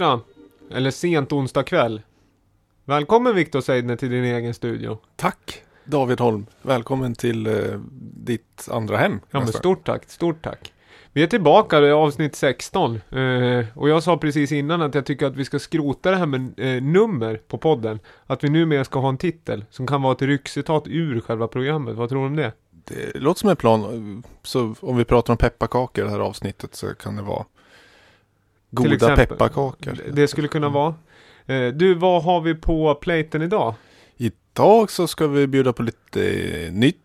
Torsdag, eller sent onsdag kväll. Välkommen Viktor Seidner till din egen studio. Tack David Holm. Välkommen till eh, ditt andra hem. Ja men stort tack, stort tack. Vi är tillbaka, det är avsnitt 16. Eh, och jag sa precis innan att jag tycker att vi ska skrota det här med eh, nummer på podden. Att vi numera ska ha en titel som kan vara ett ryckcitat ur själva programmet. Vad tror du om det? Det låter som en plan. Så om vi pratar om pepparkakor i det här avsnittet så kan det vara goda exempel. pepparkakor. Det skulle kunna vara. Eh, du, vad har vi på platen idag? Idag så ska vi bjuda på lite eh, nytt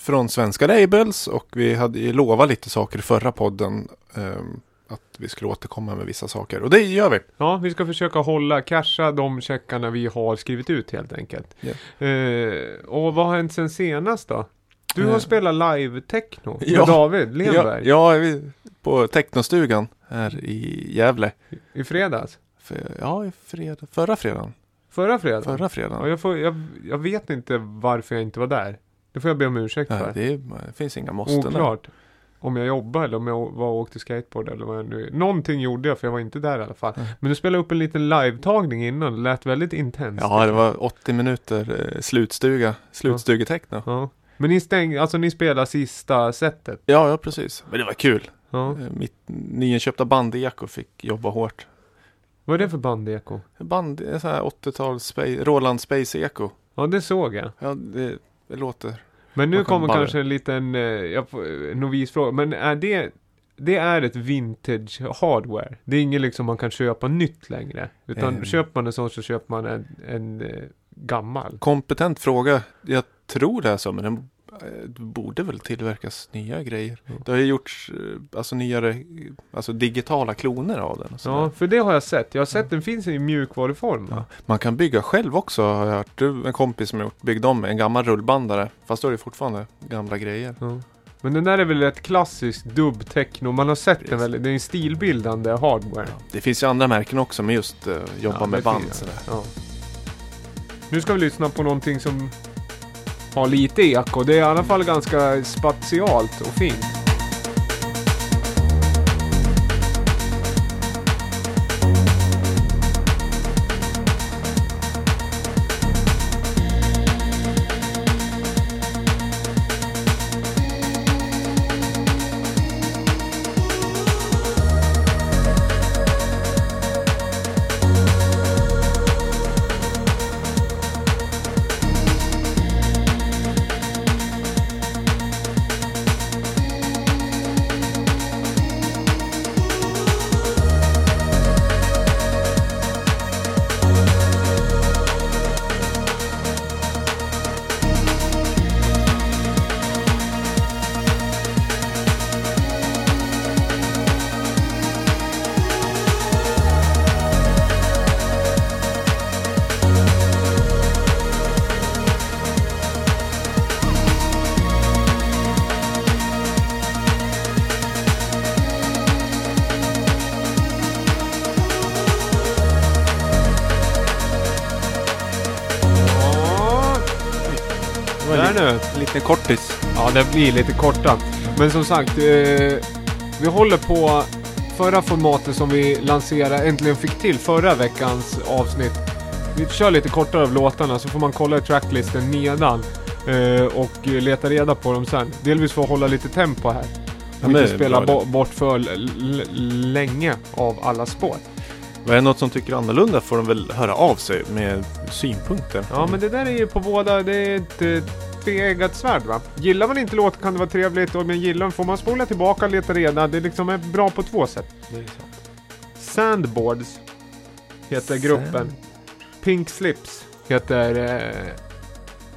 från svenska labels och vi hade lovat lite saker i förra podden. ehm, att vi skulle återkomma med vissa saker och det gör vi. Ja, vi ska försöka hålla, casha de checkarna vi har skrivit ut helt enkelt. Eh, och vad har hänt sen senast då? Du har Eh, spelat live-techno med ja. David Ja, Lenberg ja, vi på Technostugan här i Gävle. i fredags. För, ja, i fredag, förra fredagen. Förra fredagen? Förra Ja, fredagen. jag, får, jag, jag vet inte varför jag inte var där. Det får jag be om ursäkt Nej, för. det, det finns inga måsten. där. Oklart. Om jag jobbade eller om jag var och åkte skateboard eller vad jag nu Någonting gjorde jag för jag var inte där i alla fall. Nej. Men du spelade upp en liten live-tagning innan. Det lät väldigt intensivt. Ja, det var 80 minuter eh, slutstuga, slutstugeteckno. Ja. Men ni stängde, alltså ni spelade sista setet? Ja, ja, precis. Men det var kul. Ja. Eh, Mitt nyinköpta bandeko fick jobba hårt. Vad är det för bandeko? Band, en sån här 80-tals spa- Roland Space Echo. Ja, det såg jag. Ja, det, det låter. Men nu kan kommer bara- kanske en liten eh, får- novisfråga. Men är det det är ett vintage hardware. Det är inget liksom man kan köpa nytt längre. Utan Eh. köper man en sån så köper man en, en eh, gammal. Kompetent fråga. Jag tror det är så, men den eh, borde väl tillverkas nya grejer. Ja. Det har ju gjorts eh, alltså nyare, eh, alltså digitala kloner av den. Ja, för det har jag sett. Jag har sett den finns i mjukvaruform. Ja. Man kan bygga själv också har jag hört. En kompis som gjort, byggde om en gammal rullbandare. Fast då är det fortfarande gamla grejer. Ja. Men den där är väl ett klassiskt dubb-techno. Man har sett den Precis. väl. Det är en stilbildande hardware. Det finns ju andra märken också med just uh, jobba Ja, med det band. Sådär. Ja. Nu ska vi lyssna på någonting som har lite eko. Det är i alla fall ganska spatialt och fint. Det var där en nu. liten, kortis. Ja, det blir lite korta. Men som sagt, eh, vi håller på förra formatet som vi lanserade, äntligen fick till förra veckans avsnitt. Vi kör lite kortare av låtarna så får man kolla i tracklisten nedan. Eh, och leta reda på dem sen. Delvis för att hålla lite tempo här. Ja, Och inte det spela bo- bort för länge av alla spår. Vad är något som tycker annorlunda får de väl höra av sig med synpunkter. Ja men det där är ju på båda, det är ett tveeggat svärd va. Gillar man inte låten kan det vara trevligt, och men gillar man får man spola tillbaka och leta reda. Det liksom är bra på två sätt. Det är sant. Sandboards heter gruppen. Pink Slips heter eh,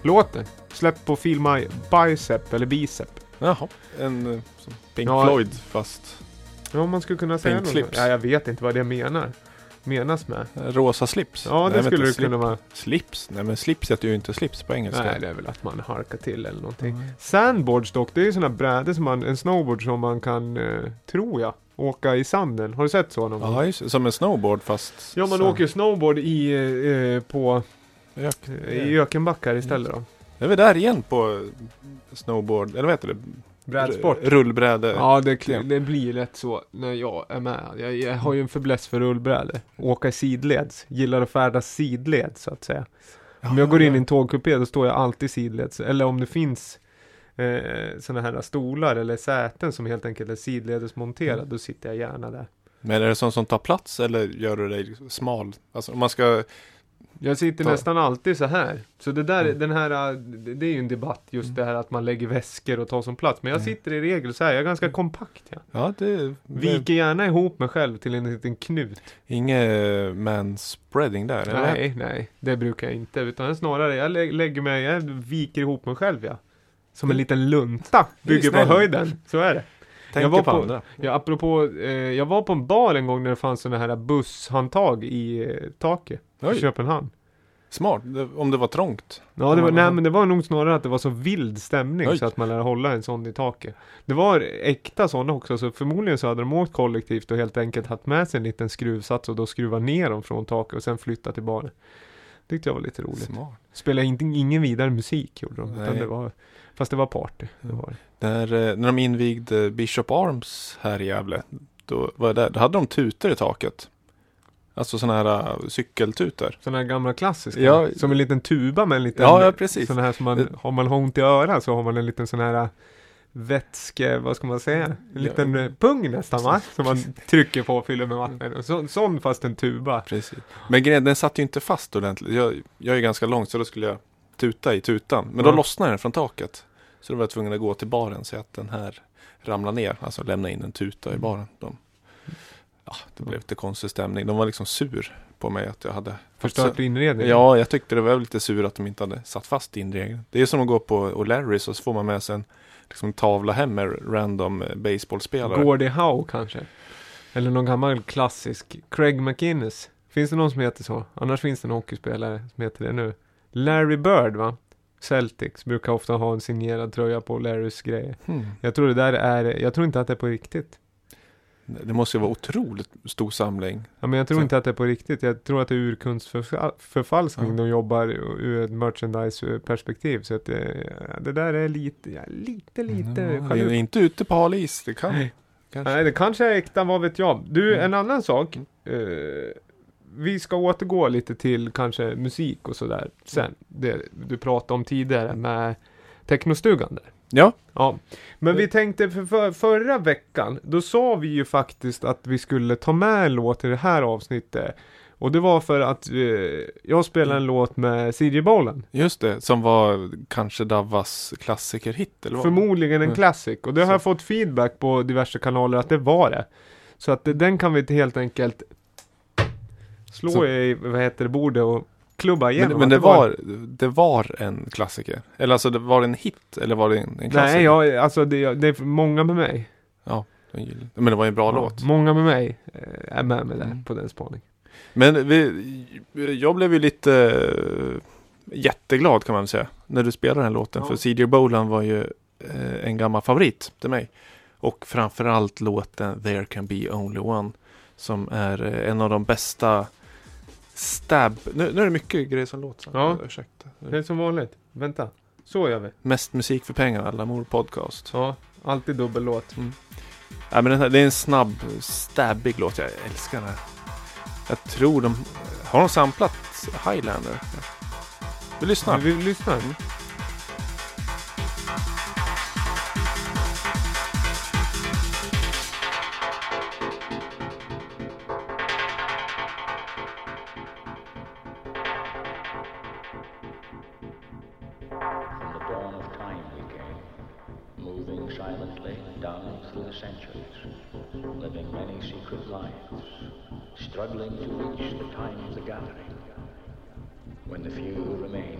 låten. Släppt på Feel My Bicep eller Bicep. Jaha, en eh, som Pink Ja. Floyd fast Ja, om man skulle kunna säga Pink något. Slips. Ja, jag vet inte vad det menar. Menas med. rosa slips. Ja, det Nej, skulle det kunna vara. Slips? Nej men slips heter ju inte slips på engelska. Nej, det är väl att man harkar till eller någonting. Mm. Sandboards dock, det är ju sådana brädor som man, en snowboard som man kan, eh, tror jag, åka i sanden. Har du sett så någon gång? Ja, just, som en snowboard fast... Ja, man så- åker snowboard i, eh, på, Ök. i ökenbackar istället då. Är vi där igen på snowboard, eller vad heter det? Brädsport. Rullbräde. Ja, det, det blir lätt så när jag är med. Jag, jag har ju en fäbless för rullbrädor. Åka i sidleds. Gillar att färdas sidleds så att säga. Om jag går in i en tågkupé då står jag alltid sidleds. Eller om det finns eh, sådana här stolar eller säten som helt enkelt är sidledesmonterade. Mm. Då sitter jag gärna där. Men är det sånt som tar plats eller gör du dig smal? Alltså om man ska... Jag sitter Ta- nästan alltid så här. Så det där, Mm. den här, äh, det är ju en debatt just Mm. det här att man lägger väskor och tar som plats. Men jag Mm. sitter i regel så här, jag är ganska Mm. kompakt. Ja. Ja, det... Viker gärna ihop mig själv till en liten knut. Inget manspreading där, eller? Nej, nej, det brukar jag inte. Utan snarare, jag lä- lägger mig, jag viker ihop mig själv ja. Som en Mm. liten lunta. Bygger på höjden. Så är det. Tänker Jag var på, på- andra. Ja, apropå, eh, jag var på en bar en gång när det fanns sådana här busshandtag i eh, taket. I Oj, Köpenhamn. smart. Det- Om det var trångt. Ja, det var, nej men det var nog snarare att det var så vild stämning Oj. så att man lär hålla en sån i taket. Det var äkta sådana också, så förmodligen så hade de åkt kollektivt och helt enkelt haft med sig en liten skruvsats och då skruva ner dem från taket och sen flytta till baren. Tyckte jag var lite roligt. Smart. Spelade inte, ingen vidare musik gjorde de, utan det var, fast det var party. Det var. När, eh, när de invigde Bishop Arms här i Gävle. Då, var där, då hade de tutor i taket. Alltså sådana här uh, cykeltutor. Sådana här gamla klassiska. Ja. Som en liten tuba med en liten, Ja, ja, precis. sån här som man, Det- har man ont i örat så har man en liten sån här vätske, vad ska man säga? En Ja. liten eh, pung nästan va? Som man trycker på och fyller med vatten. Så, sån fast en tuba. Precis. Men grejen, den satt ju inte fast ordentligt. Jag, jag är ganska lång så då skulle jag tuta i tutan. Men då Ja. lossnade den från taket. Så då var jag tvungen att gå till baren så att den här ramlade ner. Alltså lämna in en tuta i baren. De, ja, det blev lite konstig stämning. De var liksom sur på mig att jag hade Förstört inredningen. Ja, jag tyckte det var lite sur att de inte hade satt fast inregeln. Det är som att gå på O'Larrys och så får man med sig en liksom, tavla hem med random eh, baseballspelare. Gordie Howe kanske. Eller någon gammal klassisk. Craig McInnes. Finns det någon som heter så? Annars finns det en hockeyspelare som heter det nu. Larry Bird va? Celtics brukar ofta ha en signerad tröja på Larrys grejer. Hmm. Jag tror det där är, jag tror inte att det är på riktigt. Det måste ju vara otroligt stor samling. Ja, men jag tror Så- inte att det är på riktigt. Jag tror att det är urkunstförfalskning. Ja. De jobbar ur ett merchandise-perspektiv. Så att det, det där är lite, ja, lite, lite Ja, jag är inte ute på hal is. Det kan Nej. kanske. Nej, det kanske är äkta, vad vet jag. Du, Mm. en annan sak. Eh, vi ska återgå lite till kanske musik och sådär sen. Det du pratade om tidigare med Technostugan där. Ja, Ja, men Mm. vi tänkte för, för förra veckan, då sa vi ju faktiskt att vi skulle ta med en låt i det här avsnittet. Och det var för att eh, jag spelade en låt med CJ Bolan. just det. Som var kanske Davas klassikerhit. Eller vad? Förmodligen en Mm. classic. Och det har Så. jag fått feedback på diverse kanaler att det var det. Så att det, den kan vi helt enkelt slå Så- i, vad heter det, bordet och klubba igenom. Men, men det, var, det var en klassiker. Eller alltså, det var det en hit? Eller var det en, en klassiker? Nej, jag, alltså det, det är många med mig. Gillar- Men det var ju en bra Ja, låt. Många med mig eh, är med mig där Mm. på den spaningen. Men vi, jag blev ju lite eh, jätteglad kan man säga. När du spelade den här låten. Ja. För CJ Bolan var ju eh, en gammal favorit till mig. Och framförallt låten There Can Be Only One. Som är eh, en av de bästa stab... Nu, nu är det mycket grejer som låter. Ja. Ursäkta. Det är som vanligt. Vänta. Så gör vi. Mest musik för pengarna, Lamour Podcast. Ja, alltid dubbellåt. Nej, men den här, det är en snabb, stabbig låt. Jag älskar den här. Jag tror de... Har de samplat Highlander? Vi lyssnar. Vi lyssnar. Through the centuries, living many secret lives, struggling to reach the time of the gathering. When the few remain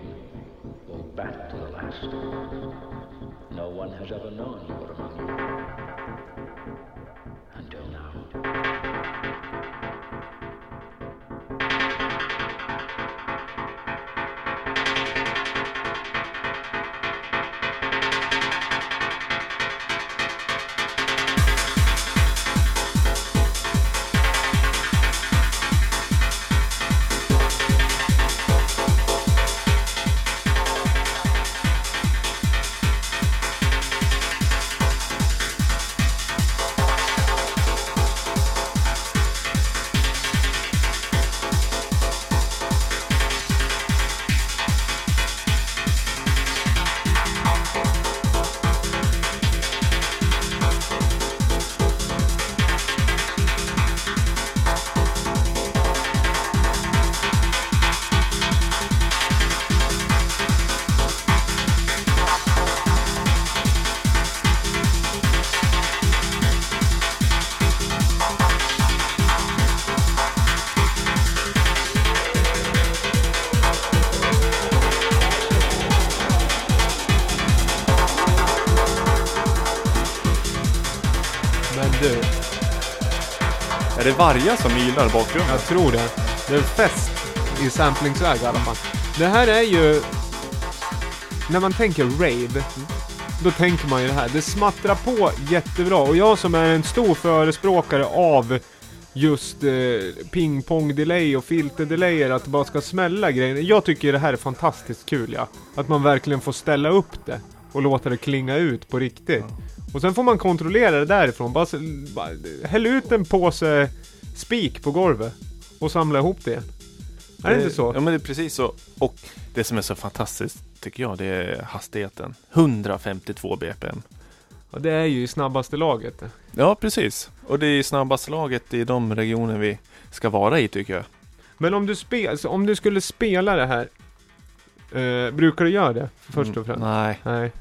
will bat to the last. No one has ever known you were among you. Är det vargar som ylar i bakgrunden? Jag tror det. Det är fest i samplingsväg i alla fall. Det här är ju... När man tänker rave, då tänker man ju det här. Det smattrar på jättebra och jag som är en stor förespråkare av just eh, pingpong-delay och filter-delayer, att det bara ska smälla grejer. Jag tycker det här är fantastiskt kul ja. Att man verkligen får ställa upp det och låta det klinga ut på riktigt. Och sen får man kontrollera det därifrån. Bara, bara häll ut en påse spik på golvet och samla ihop det igen. Är det inte så? Ja men det är precis så. Och det som är så fantastiskt tycker jag det är hastigheten. 152 bpm. Ja, det är ju i snabbaste laget. det. Ja precis. Och det är snabbaste laget i de regioner vi ska vara i tycker jag. Men om du, spe, alltså, om du skulle spela det här, eh, brukar du göra det först och Mm, främst? Nej, Nej.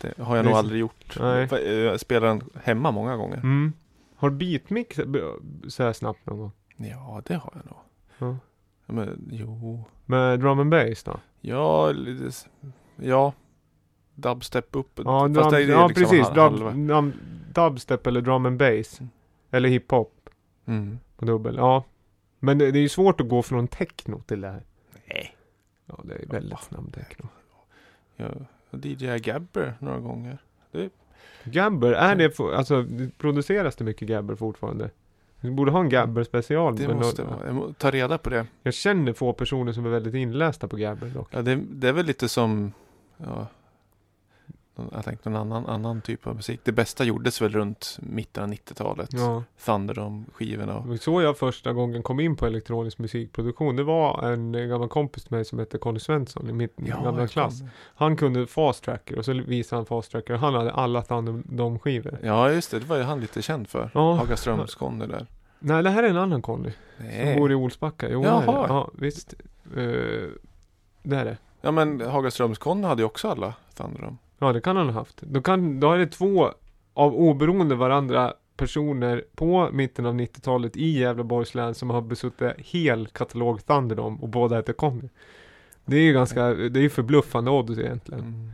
Det har jag Det nog så- aldrig gjort. Nej. Fa- Jag spelar den hemma många gånger. Mm. Har du beatmix så här snabbt någon gång? Ja, det har jag nog. Ja. Ja, Men jo. Med drum and bass då? Ja, lite ja. Dubstep upp. Ja, drum, ja liksom precis. Dub, drum, dubstep eller drum and bass. Mm. Eller hiphop Mm. på dubbel. Ja. Men det, det är ju svårt att gå från techno till det här. Nej. Ja, det är väldigt snabb techno. Jag DJar Gabber några gånger. Gabber, är det, alltså det produceras det mycket Gabber fortfarande? Vi borde ha en Gabber special. Det men måste vara. Jag må ta reda på det. Jag känner få personer som är väldigt inlästa på Gabber dock. Ja, det, det är väl lite som, ja, någon- jag tänkte någon annan, annan typ av musik. Det bästa gjordes väl runt mitten av 90-talet. Ja. Thunderdome-skivorna. Var så jag första gången kom in på elektronisk musikproduktion. Det var en gammal kompis till mig som hette Conny Svensson i min gamla jag klass. kom- Han kunde fast tracker och så visade han fast tracker och han hade alla Thunderdome-skivor. Ja, just det. Det var ju han lite känd för. Ja. Hagaströms Conny där. Nej, det här är en annan Conny. Som bor i Olsbacka. Jo. Jaha. Ja, visst. Uh, det är det. Ja, men Hagaströms Conny hade ju också alla Thunderdome. Ja, det kan han ha haft. Då, kan, då är det två av oberoende varandra personer på mitten av 90-talet i Gävleborgs län som har besuttit hel katalog Thunderdome och båda heter Conny. Det är ju ganska, det är ju förbluffande odds egentligen. Mm.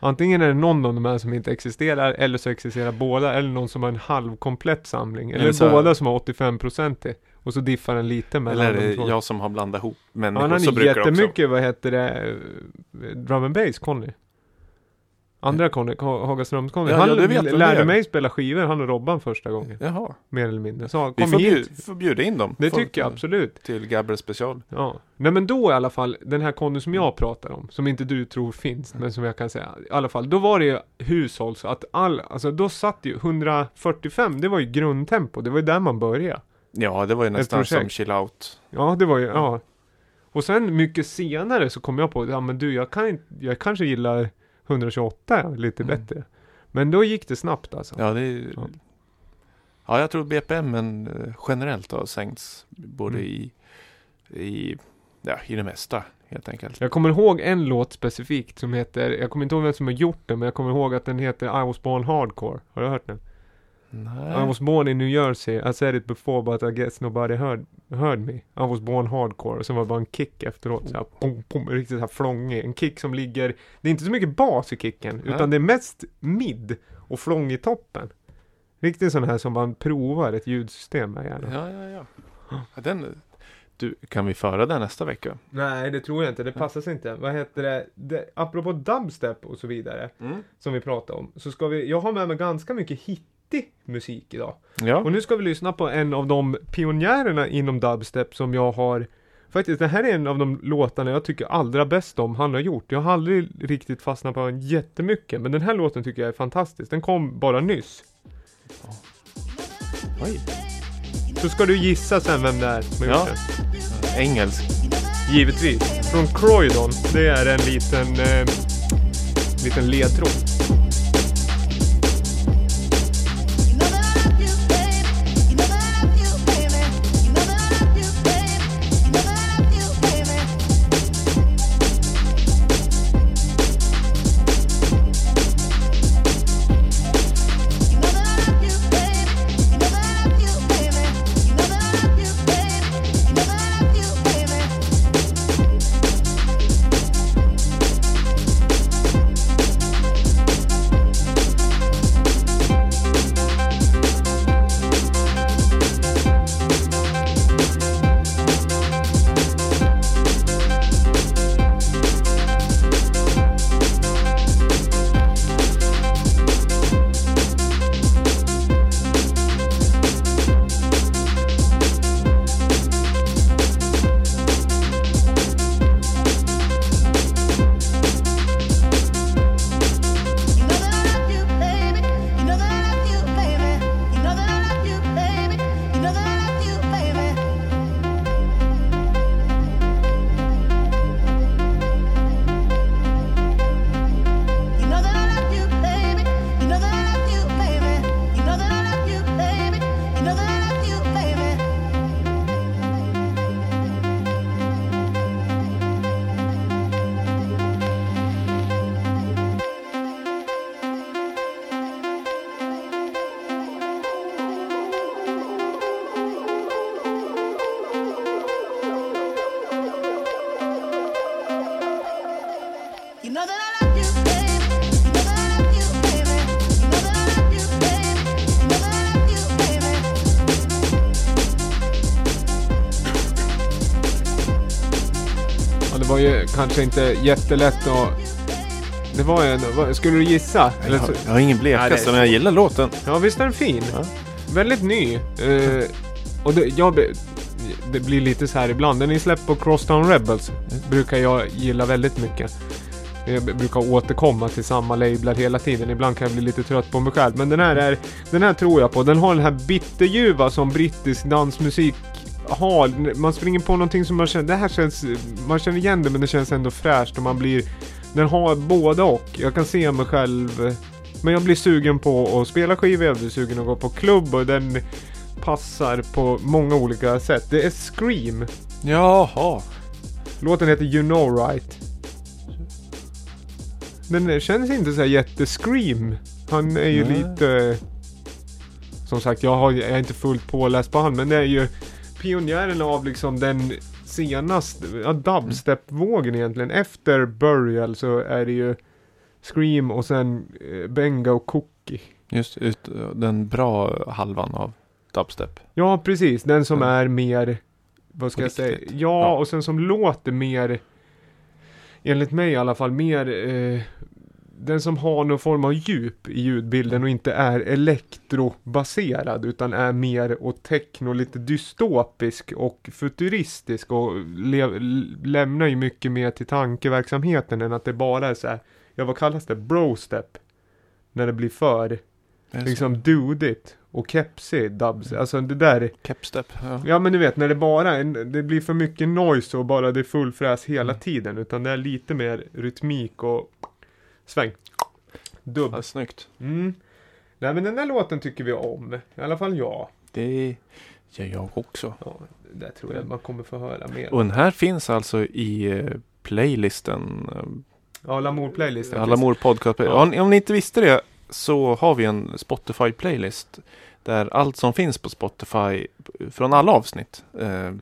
Antingen är det någon av de här som inte existerar eller så existerar båda eller någon som har en halvkomplett samling. Eller, Eller så- båda som har 85% i. Och så diffar den lite mellan Eller är de det två. jag som har blandat ihop Ja, människor? han så brukar det också. jättemycket, vad heter det, drum and bass Conny. Andra Conny, Ha- Hagaströms Conny. Ja, han ja, lärde är. mig spela skivor, han och Robban första gången. Jaha. Mer eller mindre. Så Vi kom får, hit. bjud, får bjuda in dem. Det Får- tycker jag absolut. Till Gabber special. Ja. Nej men då i alla fall, den här Conny som jag pratar om, som inte du tror finns, men som jag kan säga. I alla fall, då var det ju hushåll så att all, alltså då satt ju 145, det var ju grundtempo, det var ju där man började. Ja, det var ju nästan som chill out. Ja, det var ju, ja. Och sen mycket senare så kom jag på, ja men du, jag kan jag kanske gillar 128 lite Mm. bättre. Men då gick det snabbt alltså. Ja, det är... Ja. Ja, jag tror BPM eh, generellt har sänkts både Mm. i, i, ja, i det mesta helt enkelt. Jag kommer ihåg en låt specifikt som heter, jag kommer inte ihåg vem som har gjort den, men jag kommer ihåg att den heter I was born hardcore. Har du hört den? I Nej. was born in New Jersey, I said it before but I guess nobody heard, heard me. I was born hardcore. Och sen var det bara en kick efteråt. Så här, pum, pum, riktigt så här flångig. En kick som ligger, det är inte så mycket bas i kicken, Nej. utan det är mest mid och flång i toppen. Riktigt sån här som man provar ett ljudsystem med gärna. Ja, ja, ja. ja den, du, kan vi föra den nästa vecka? Nej, det tror jag inte. Det passar sig inte. Vad heter det? det? Apropå dubstep och så vidare, Mm. som vi pratade om, så ska vi, jag har med mig ganska mycket hittig musik idag. Ja. Och nu ska vi lyssna på en av de pionjärerna inom dubstep som jag har Faktiskt, det här är en av de låtarna jag tycker allra bäst om han har gjort. Jag har aldrig riktigt fastnat på honom jättemycket, men den här låten tycker jag är fantastisk. Den kom bara nyss. Oj. Så ska du gissa sen vem det är som har Ja. den. Engelsk. Givetvis. Från Croydon. Det är en liten, eh, liten ledtråd. Kanske inte jättelätt att... Det var en... Skulle du gissa? Jag har, jag har ingen blekaste, men jag gillar låten. ja, visst är den fin? Ja. Väldigt ny. Eh, och det, jag, det blir lite så här ibland. Den är släppt på Crosstown Rebels. Brukar jag gilla väldigt mycket. Jag brukar återkomma till samma lablar hela tiden. Ibland kan jag bli lite trött på mig själv. Men den här, är, den här tror jag på. Den har den här bitterljuva som brittisk dansmusik har. Man springer på någonting som man känner, det här känns, man känner igen det men det känns ändå fräscht och man blir, den har både och. Jag kan se mig själv, men jag blir sugen på att spela skivor, jag blir sugen att gå på klubb och den passar på många olika sätt. Det är Scream. Jaha. Låten heter You know right. Den känns inte så jätte-Scream. Han är ju Nej. lite... Som sagt, jag, har, jag är inte fullt påläst på han, men det är ju pionjären av liksom den senaste, ja, dubstep-vågen egentligen. Efter Burial så är det ju Scream och sen eh, Benga och Cookie. Just ut, den bra halvan av dubstep. Ja, precis. Den som är mer, vad ska jag säga? Ja, Ja. och sen som låter mer, enligt mig i alla fall, mer eh, den som har någon form av djup i ljudbilden och inte är elektrobaserad utan är mer åt techno, lite dystopisk och futuristisk och lämnar ju mycket mer till tankeverksamheten än att det bara är så här, ja vad kallas det, brostep? När det blir för liksom dudigt och kepsig dubs. Alltså det där. Capstep. Ja. Ja men du vet när det bara det blir för mycket noise och bara det är full fräs hela Mm. tiden. Utan det är lite mer rytmik och sväng. Dubb. Ja, snyggt. Mm. Nej men den där låten tycker vi om. I alla fall jag. Det gör jag också. Ja, det tror jag man kommer få höra mer. Och den här finns alltså i eh, playlisten. Ja, Lamour playlisten. Alla mor podcast. Ja. Om, om ni inte visste det så har vi en Spotify playlist. Där allt som finns på Spotify från alla avsnitt. Eh,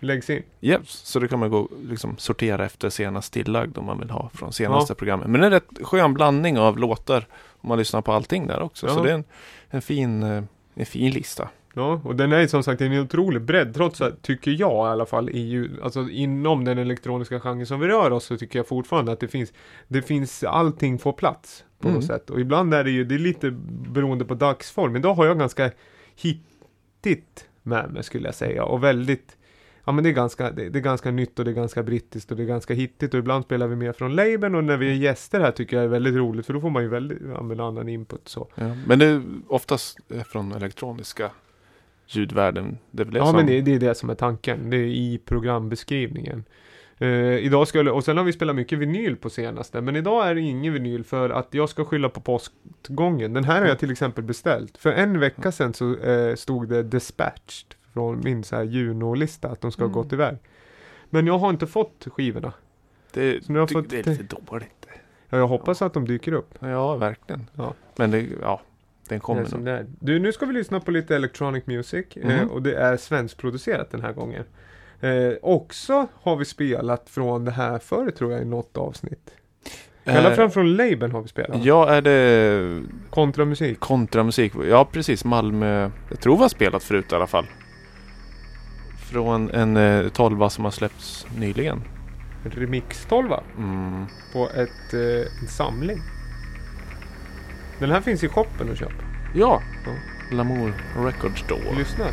Läggs in. Yes, så då kan man gå liksom sortera efter senast tillagd om man vill ha från senaste programmet. Men det är en rätt skön blandning av låtar om man lyssnar på allting där också. Så Ja. det är en, en, fin, eh, en fin lista. Ja, och den är som sagt en otrolig bredd trots att, tycker jag i alla fall, ljud- alltså inom den elektroniska genren som vi rör oss så tycker jag fortfarande att det finns, det finns allting får plats på Mm. något sätt. Och ibland är det ju, det är lite beroende på dagsform. Idag har jag ganska hittigt med mig skulle jag säga och väldigt Ja men det är, ganska, det, det är ganska nytt och det är ganska brittiskt och det är ganska hittigt och ibland spelar vi mer från labeln och när vi är gäster här tycker jag är väldigt roligt för då får man ju väldigt, använda annan input så. Ja. Men det är oftast eh, från elektroniska ljudvärlden. Det är väl det Ja som... men det, det är det som är tanken. Det är i programbeskrivningen. Eh, idag skulle, och sen har vi spelat mycket vinyl på senaste. Men idag är det ingen vinyl för att jag ska skylla på postgången. Den här har jag till exempel beställt. För en vecka sedan så eh, stod det dispatched från min så här Juno-lista att de ska ha Mm. gått iväg. Men jag har inte fått skivorna. det, Så nu har jag fått- det är lite dåligt. Ja, jag hoppas att de dyker upp. Ja, verkligen. Ja. Men det, ja, den kommer nog. det är. Du, nu ska vi lyssna på lite electronic music. Eh, Mhm. och det är svenskproducerat den här gången. Eh, också har vi spelat från det här förut tror jag i något avsnitt. I alla fall från labeln har vi spelat. Ja, är det Kontramusik. kontramusik? Ja, precis. Malmö. Jag tror vi har spelat förut i alla fall. Från en eh, tolva som har släppts nyligen. En remix 12 Mm. på ett, eh, en samling. Den här finns i shoppen att köpa. Ja, Ja. Lamour Record Store. Lyssna.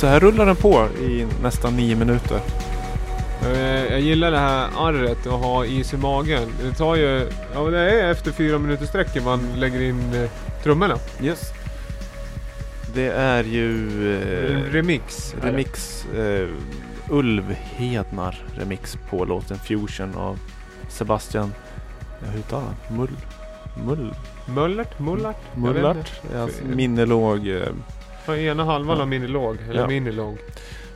Så här rullar den på i nästan nio minuter. Eh, Jag gillar det här arret att ha is i magen. Det tar ju... Ja det är efter fyra minuter sträcker man lägger in eh, trummorna. Yes. Det är ju... Eh, remix. remix. Eh, Ulv Hednar remix på låten Fusion av Sebastian... Ja, hur uttalar han? Mull? Mull? Mullert? Mullart? Mullart? Alltså, minnelåg. Eh, Ja, ena halvan Ja. av minilåg. Eller Ja. minilåg.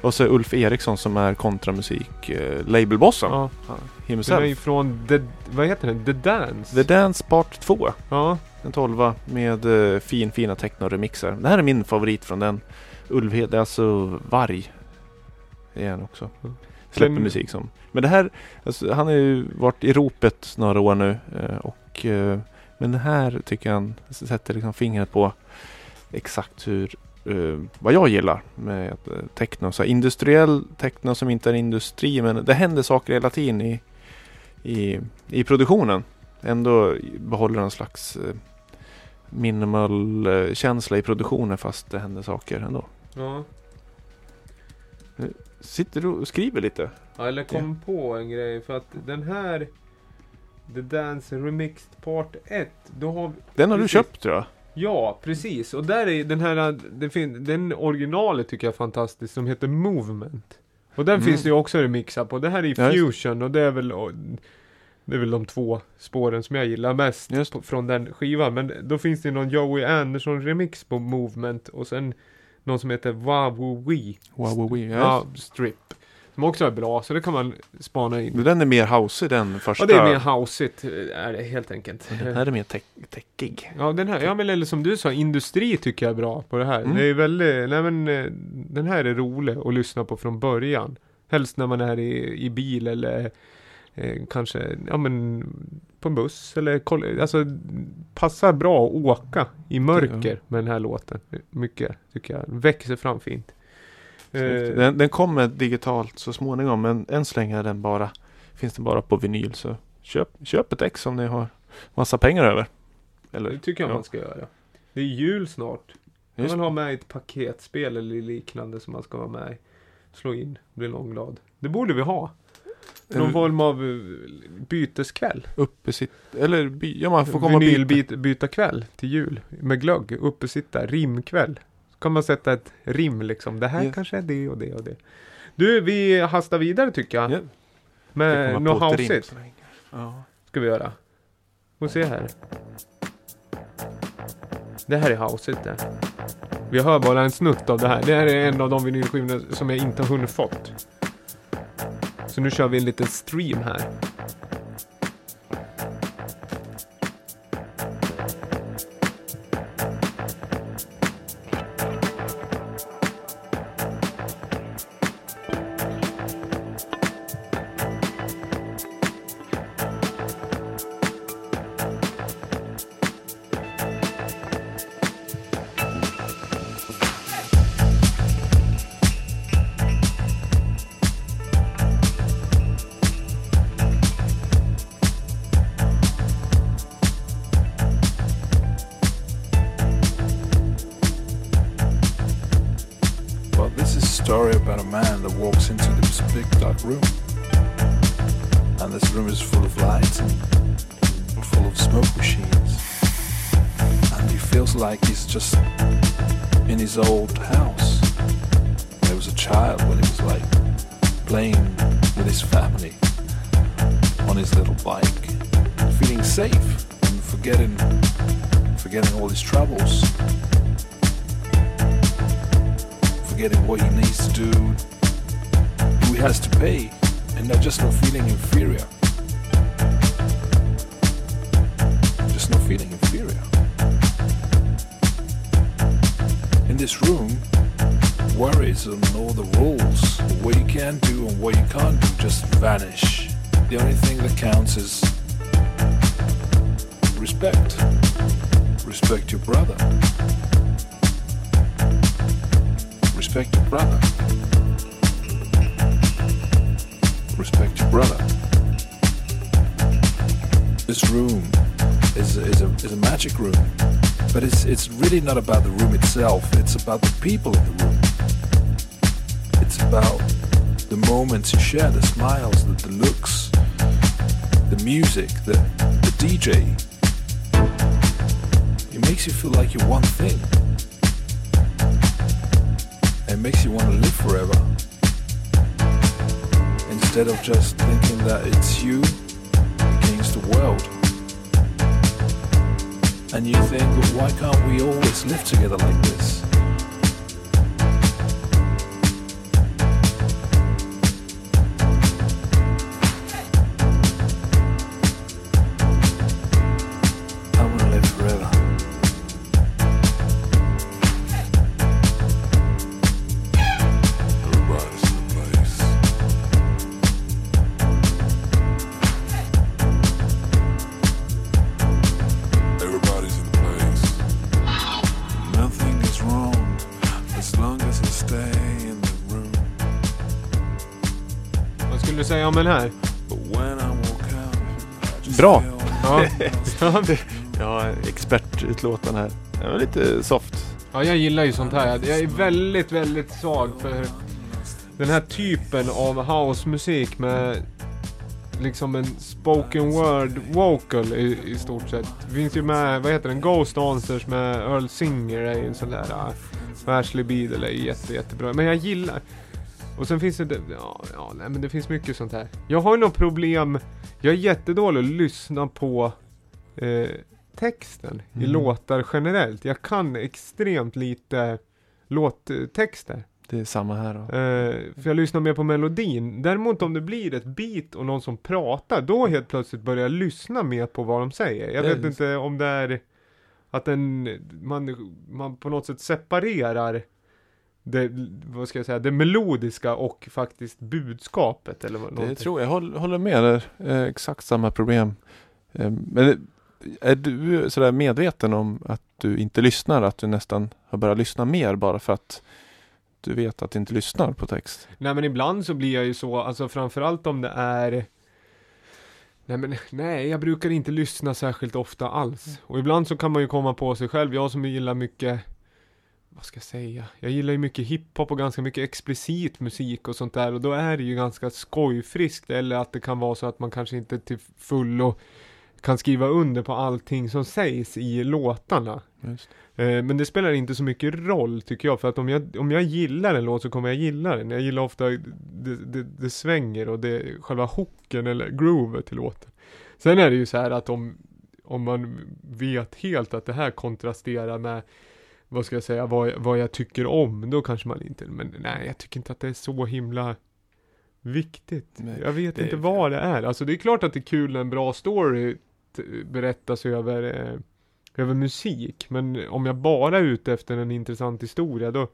och så Ulf Eriksson som är kontramusik. Eh, labelbossen. Ja. Den är Himself. från The... Vad heter den? The Dance? The Dance Part 2. Ja. En tolva med eh, fin, fina techno-remixer. Det här är min favorit från den. Ulvhed, det är alltså Varg. Det är han också. Mm. Släpper Men- musik som. Men det här, alltså, han har ju varit i ropet några år nu. eh, Och, eh, men det här tycker jag han sätter liksom fingret på exakt hur eh, vad jag gillar med eh, techno. Så industriell techno som inte är industri men det händer saker hela tiden i, i, i produktionen. Ändå behåller en slags eh, minimal eh, känsla i produktionen fast det händer saker ändå. Ja. Sitter du och skriver lite? Ja, eller kom på en grej för att den här The Dance Remixed Part 1 då har vi, Den har du Precis. köpt tror jag. Ja, precis. Och där är den här, det fin, den originalet tycker jag är fantastisk som heter Movement. Och den Mm. finns det ju också remixar på. Det här är. Fusion och det är väl det är väl de två spåren som jag gillar mest på, från den skivan. Men då finns det någon Joey Anderson remix på Movement och sen någon som heter Wawoo Wee. Wow, wow, wow. Ja. Ja, Strip. Som också är bra, så det kan man spana in. Den är mer house den första. Ja, det är mer houseigt, är det helt enkelt. Den här är mer techig. Ja, den här, ja men eller som du sa, industri tycker jag är bra på det här. Mm. Det är väldigt, nej men eh, den här är rolig att lyssna på från början. Helst när man är i, i bil eller eh, kanske, ja men på en buss eller koll- alltså passar bra att åka i mörker med den här låten. Mycket tycker jag. Växer fram fint. Eh, Den, den kommer digitalt så småningom men än så länge är den bara, finns den bara på vinyl. Så köp, köp ett ex om ni har massa pengar över. Eller, det tycker jag ja. man ska göra. Det är jul snart. Man Just vill ha med ett paketspel eller liknande som man ska vara med i. Slå in, bli långglad. Det borde vi ha. Någon Eh, form av eh, byteskväll. Uppe sitt, eller by, ja man får komma och byta. Vinylbytarkväll till jul. Med glögg. Uppe sitta. Rimkväll. Kan man sätta ett rim liksom. Det här Yes. kanske är det och det och det. Du, vi hastar vidare tycker jag. Ja, det Med något länge. Ja. ska vi göra. Får se här. Det här är houseigt det. Vi hör bara en snutt av det här. Det här är en av de vinylskivorna som jag inte har hunnit fått. Så nu kör vi en liten stream här. Respect your brother. Respect your brother. This room is, is, a, is a magic room, but it's, it's really not about the room itself, it's about the people in the room. It's about the moments you share, the smiles, the, the looks, the music, the, the DJ. It makes you feel like you're one thing. It makes you want to live forever. Instead of just thinking that it's you against the world. And you think, why can't we always live together like this? Den här? But when I walk out, I just Bra. Ja, ja, expertutlåtande här. Det var lite soft. ja jag gillar ju sånt här. Jag är väldigt, väldigt svag för den här typen av housemusik med liksom en spoken word vocal i, i stort sett. Det finns ju med, vad heter den, Ghost Answers med Earl Singer är ju en sån där. Uh, Ashley Beadle är jätte, jättebra. Men jag gillar och sen finns det, ja, ja nej, men det finns mycket sånt här. Jag har nog problem, jag är jättedålig att lyssna på eh, texten i Mm. låtar generellt. Jag kan extremt lite låttexter. Det är samma här då. Eh, för jag lyssnar mer på melodin. Däremot om det blir ett beat och någon som pratar, då helt plötsligt börjar jag lyssna mer på vad de säger. Jag vet inte om det är att den, man, man på något sätt separerar det, vad ska jag säga, det melodiska och faktiskt budskapet eller vad Det någonting. tror jag, jag håller, med där. Eh, exakt samma problem. Eh, men är du sådär medveten om att du inte lyssnar? Att du nästan har börjat lyssna mer bara för att du vet att du inte lyssnar på text? Nej men ibland så blir jag ju så, alltså framförallt om det är Nej men nej, jag brukar inte lyssna särskilt ofta alls. Och ibland så kan man ju komma på sig själv, jag som gillar mycket Vad ska jag säga? Jag gillar ju mycket hiphop och ganska mycket explicit musik och sånt där och då är det ju ganska skojfriskt eller att det kan vara så att man kanske inte till fullo kan skriva under på allting som sägs i låtarna. Eh, Men det spelar inte så mycket roll tycker jag, för att om jag, om jag gillar en låt så kommer jag gilla den. Jag gillar ofta, det, det, det svänger och det själva hooken eller groovet till låten. Sen är det ju så här att om, om man vet helt att det här kontrasterar med vad ska jag säga, vad, vad jag tycker om, då kanske man inte, men nej, jag tycker inte att det är så himla viktigt. Nej, jag vet inte vad det är. Alltså det är klart att det är kul när en bra story berättas över eh, över musik. Men om jag bara är ute efter en intressant historia då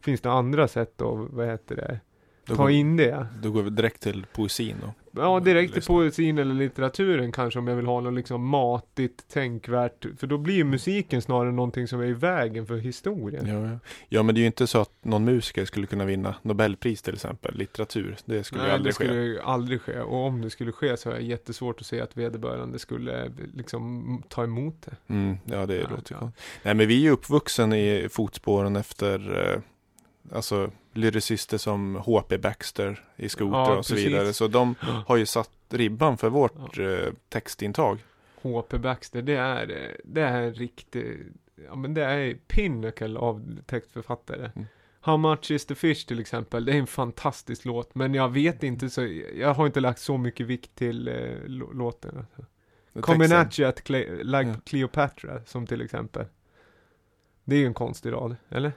finns det andra sätt att, vad heter det, Då ta går, in det. Då går vi direkt till poesin då. Ja, direkt Lyssna. poesin eller litteraturen kanske om jag vill ha något liksom matigt, tänkvärt. För då blir ju musiken snarare någonting som är i vägen för historien. Ja, ja. ja, men det är ju inte så att någon musiker skulle kunna vinna Nobelpris till exempel, litteratur. Det skulle ju Nej, det aldrig skulle ske. ju aldrig ske. Och om det skulle ske så är det jättesvårt att se att vederbörande skulle liksom ta emot det. Mm, ja, det Ja, låter ja. konstigt. Nej, men vi är ju uppvuxen i fotspåren efter eh, alltså lyricister som H.P. Baxter i Scooter Ja, och så precis. vidare. Så de Ja. har ju satt ribban för vårt eh, textintag. H.P. Baxter, det är, det är en riktig, ja men det är pinnacle av textförfattare. Mm. How much is the fish till exempel, det är en fantastisk låt, men jag vet inte så, jag har inte lagt så mycket vikt till eh, lå- låten. Coming at you at Cle- like Ja. Cleopatra, som till exempel. Det är ju en konstig rad, eller?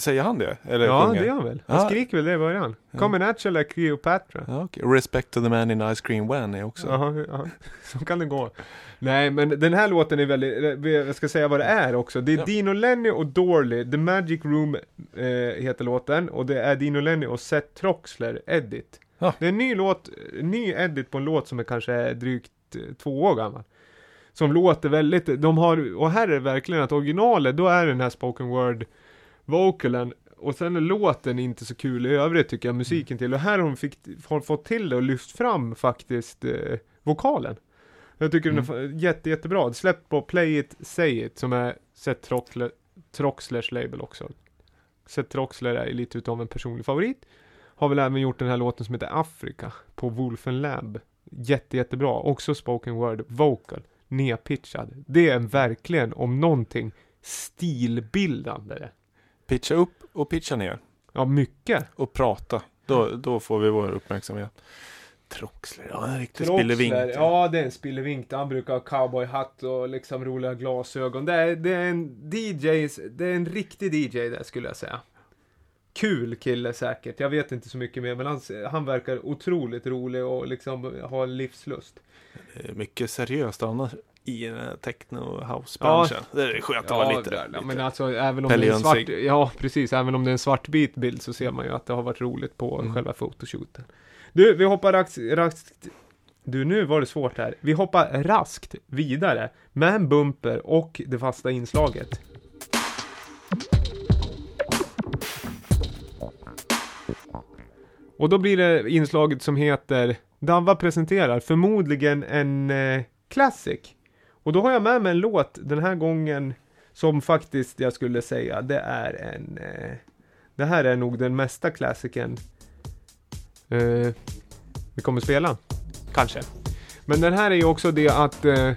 Säger han det? Eller ja, sjunger? det är han väl? Han Ja. skriker väl det i början? Ja. Coming at you like Cleopatra. Ja, okej. Respect to the man in Ice Cream Van är också. Ja, ja, så kan det gå. Nej, men den här låten är väldigt, jag ska säga vad det är också. Det är Ja. Dino Lenny och Dorley, The Magic Room eh, heter låten. Och det är Dino Lenny och Seth Troxler, Edit. Ja. Det är en ny låt, ny edit på en låt som är kanske drygt eh, två år gammal. Som låter väldigt, de har, och här är det verkligen att originalet, då är den här spoken word vocalen och sen är låten inte så kul i övrigt tycker jag, musiken till. Och här har de fick, har fått till det och lyft fram faktiskt eh, vokalen. Jag tycker den är jätte, jättebra. Släppt på Play It, Say It som är Seth Troxler, Troxlers label också. Seth Troxler är lite utav en personlig favorit. Har väl även gjort den här låten som heter Afrika på Wolfen Lab. Jätte, jättebra. Också spoken word vocal. Nedpitchad. Det är verkligen, om någonting, stilbildande. Pitcha upp och pitcha ner. Ja, mycket. Och prata. Då, då får vi vår uppmärksamhet. Troxler, ja en riktig spillevink. Ja det är en spillevink. Han brukar ha cowboyhatt och liksom roliga glasögon. Det är, det är en DJ, det är en riktig DJ där skulle jag säga. Kul kille säkert. Jag vet inte så mycket mer men han, han verkar otroligt rolig och liksom har livslust. Mycket seriöst annars i den här techno house-branschen. Det är skönt att vara lite, ja, lite. men alltså även om det är en svart, ja precis, även om det är en svartvit bild så ser man ju att det har varit roligt på Mm. själva fotoshooten. Du, vi hoppar raskt, raskt du, nu var det svårt här. Vi hoppar raskt vidare med en bumper och det fasta inslaget. Och då blir det inslaget som heter Davva presenterar förmodligen en eh, classic. Och då har jag med mig en låt den här gången som faktiskt jag skulle säga det är en eh, Det här är nog den mesta klassikern eh, vi kommer spela. Kanske. Men den här är ju också det att eh,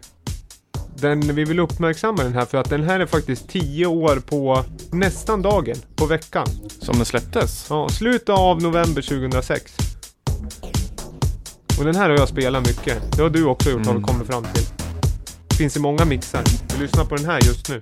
den, vi vill uppmärksamma den här för att den här är faktiskt 10 år på nästan dagen, på veckan. Som den släpptes. Ja, slutet av november 2006. Och den här har jag spelat mycket. Det har du också gjort har vi Mm. kommit fram till. Finns i många mixar. Vi lyssnar på den här just nu.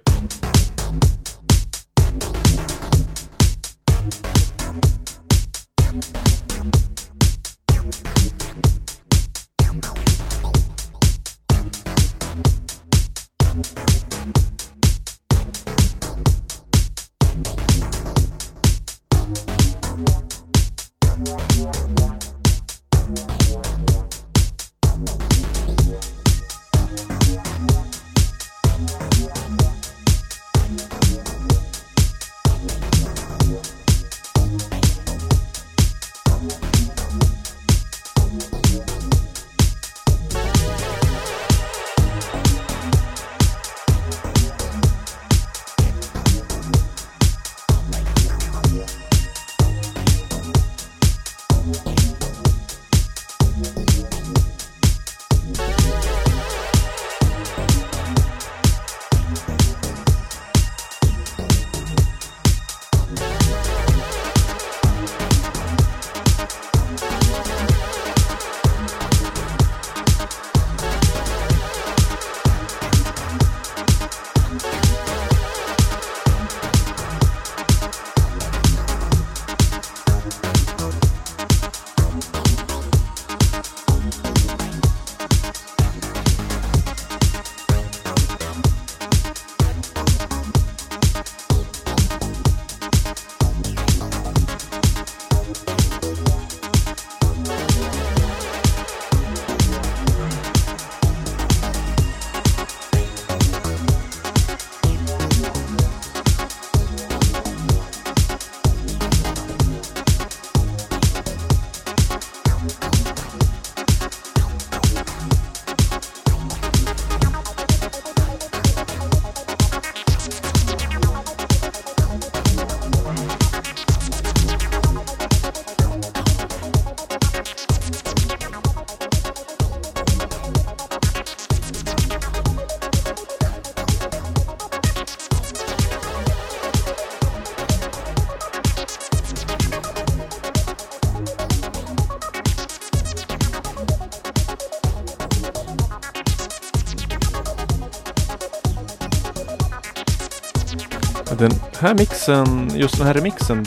Den här mixen, just den här remixen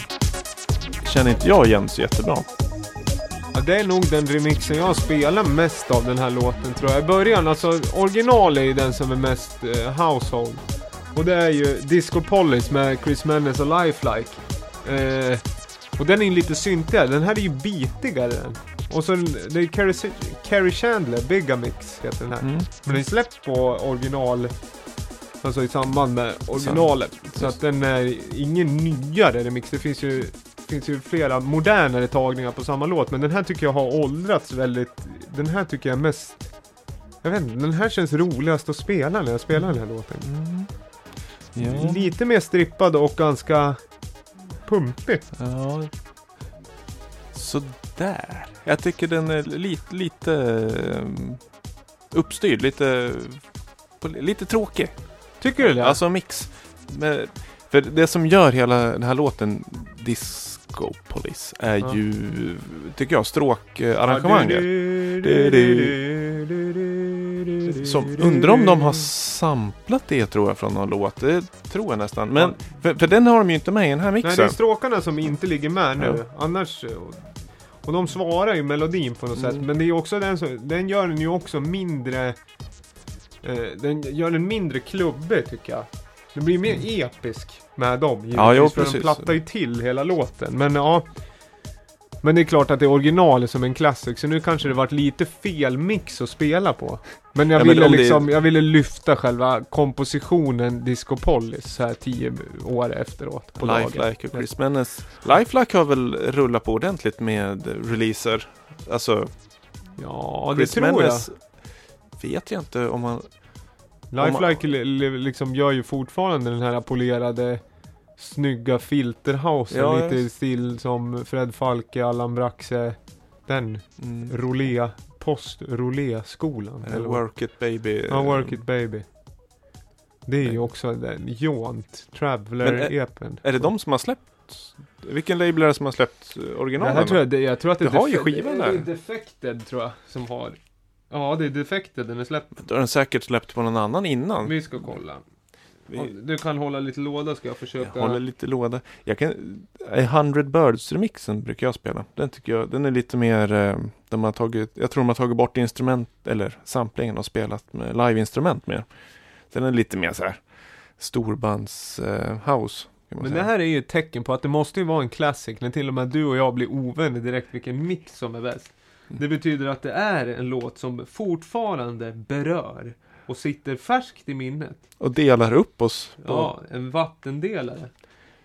känner inte jag igen så jättebra. Ja, det är nog den remixen jag spelar mest av den här låten tror jag. I början, alltså original är ju den som är mest eh, household. Och det är ju Disco Police med Chris Mendes och Lifelike. Eh, och den är ju lite syntigare, den här är ju bitigare den. Och så det är Carrie, Carrie Chandler, Bigamix heter den här. Mm. Men den är släppt på original, alltså i samband med originalet. Så att den är ingen nyare remix. Det finns ju, finns ju flera modernare tagningar på samma låt. Men den här tycker jag har åldrats väldigt, den här tycker jag mest, jag vet inte, den här känns roligast att spela när jag spelar den här låten. Ja. Lite mer strippad och ganska pumpig. Ja. Sådär. Jag tycker den är lite, lite um, uppstyrd. Lite, lite tråkig. Tycker du det? Alltså mix. Men, för det som gör hela den här låten Disco Police är Ja. ju, tycker jag, stråkarrangemanget. Som, undrar om de har samplat det tror jag från någon låt. Det tror jag nästan. Men, för, för den har de ju inte med i den här Nej, det är mixen. stråkarna som inte ligger med nu. Ja. Annars... Och, de svarar ju melodin på något sätt. Mm. Men det är också den som... Den gör den ju också mindre... Eh, den gör den mindre klubbig tycker jag. Den blir mer episk med dem givetvis. Mm. Ja, jo, för de plattar ju till hela låten. Men ja... Men det är klart att det är originalet som en klassik, så nu kanske det varit lite fel mix att spela på. Men jag Ja, men ville det är- liksom, jag ville lyfta själva kompositionen Disco Polis så här tio år efteråt. På. Lifelike och Chris Menes. Lifelike har väl rullat på ordentligt med releaser. Alltså, Ja, det Chris tror Menes vet jag inte om jag. Lifelike li- li- liksom gör ju fortfarande den här polerade snygga filterhousen. Ja, lite i stil som Fred Falke, Allan Braxe. Den Mm, rolé, post-rolé-skolan. eller eller vad? Work It Baby. Ja, Work It Baby. Det är ju Nej. också den Jaunt, Men är- Traveler-epen. Är det de som har släppt? Vilken label är det som har släppt eh, Det originalen? här tror jag, det, jag tror att det, har ju det är. Defected tror jag, som har. Ja, det är Defected den är släppt. Då har den säkert släppt på någon annan innan. Vi ska kolla. Vi- Du kan hålla lite låda ska jag Jag försöka. håller lite låda. Jag kan, A 100 Birds remixen brukar jag spela. Den tycker jag, den är lite mer, eh, de har tagit, jag tror de har tagit bort instrument, eller samplingen och spelat med live-instrument mer. Den är lite mer så här storbands eh, Men säga. det här är ju ett tecken på att det måste ju vara en classic när till och med du och jag blir ovänner direkt vilken mix som är bäst. Det betyder att det är en låt som fortfarande berör och sitter färskt i minnet. Och delar upp oss. På, Ja, en vattendelare.